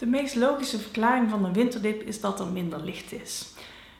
De meest logische verklaring van een winterdip is dat er minder licht is.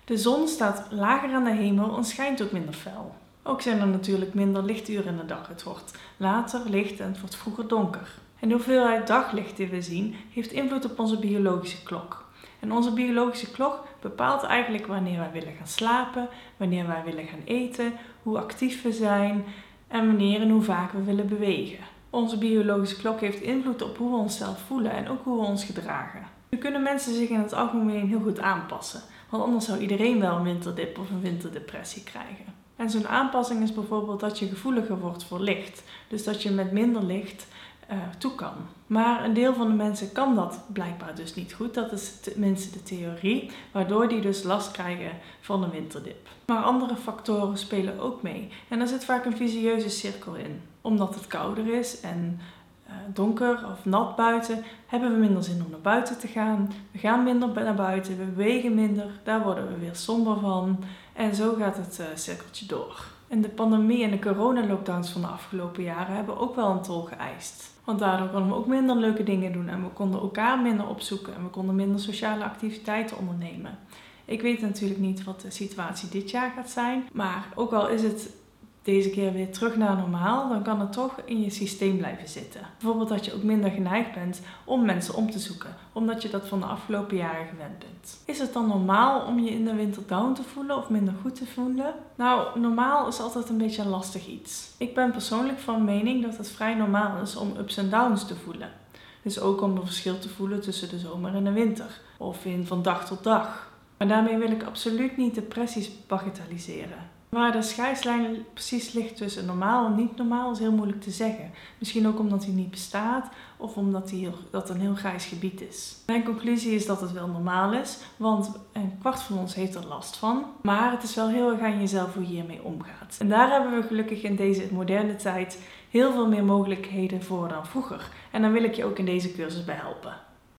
De zon staat lager aan de hemel en schijnt ook minder fel. Ook zijn er natuurlijk minder lichturen in de dag. Het wordt later licht en het wordt vroeger donker. En de hoeveelheid daglicht die we zien heeft invloed op onze biologische klok. En onze biologische klok bepaalt eigenlijk wanneer wij willen gaan slapen, wanneer wij willen gaan eten, hoe actief we zijn en wanneer en hoe vaak we willen bewegen. Onze biologische klok heeft invloed op hoe we onszelf voelen en ook hoe we ons gedragen. Nu kunnen mensen zich in het algemeen heel goed aanpassen, want anders zou iedereen wel een winterdip of een winterdepressie krijgen. En zo'n aanpassing is bijvoorbeeld dat je gevoeliger wordt voor licht, dus dat je met minder licht uh, toe kan. Maar een deel van de mensen kan dat blijkbaar dus niet goed. Dat is tenminste de theorie, waardoor die dus last krijgen van een winterdip. Maar andere factoren spelen ook mee. En daar zit vaak een visieuze cirkel in. Omdat het kouder is en uh, donker of nat buiten, hebben we minder zin om naar buiten te gaan. We gaan minder naar buiten, we bewegen minder, daar worden we weer somber van. En zo gaat het uh, cirkeltje door. En de pandemie en de coronalockdowns van de afgelopen jaren hebben ook wel een tol geëist. Want daardoor konden we ook minder leuke dingen doen en we konden elkaar minder opzoeken en we konden minder sociale activiteiten ondernemen. Ik weet natuurlijk niet wat de situatie dit jaar gaat zijn, maar ook al is het deze keer weer terug naar normaal, dan kan het toch in je systeem blijven zitten. Bijvoorbeeld dat je ook minder geneigd bent om mensen om te zoeken, omdat je dat van de afgelopen jaren gewend bent. Is het dan normaal om je in de winter down te voelen of minder goed te voelen? Nou, normaal is altijd een beetje een lastig iets. Ik ben persoonlijk van mening dat het vrij normaal is om ups en downs te voelen. Dus ook om een verschil te voelen tussen de zomer en de winter, of in van dag tot dag. Maar daarmee wil ik absoluut niet depressies bagatelliseren. Waar de scheidslijn precies ligt tussen normaal en niet normaal is heel moeilijk te zeggen. Misschien ook omdat hij niet bestaat of omdat hij heel, dat een heel grijs gebied is. Mijn conclusie is dat het wel normaal is, want een kwart van ons heeft er last van. Maar het is wel heel erg aan jezelf hoe je hiermee omgaat. En daar hebben we gelukkig in deze moderne tijd heel veel meer mogelijkheden voor dan vroeger. En daar wil ik je ook in deze cursus bij helpen.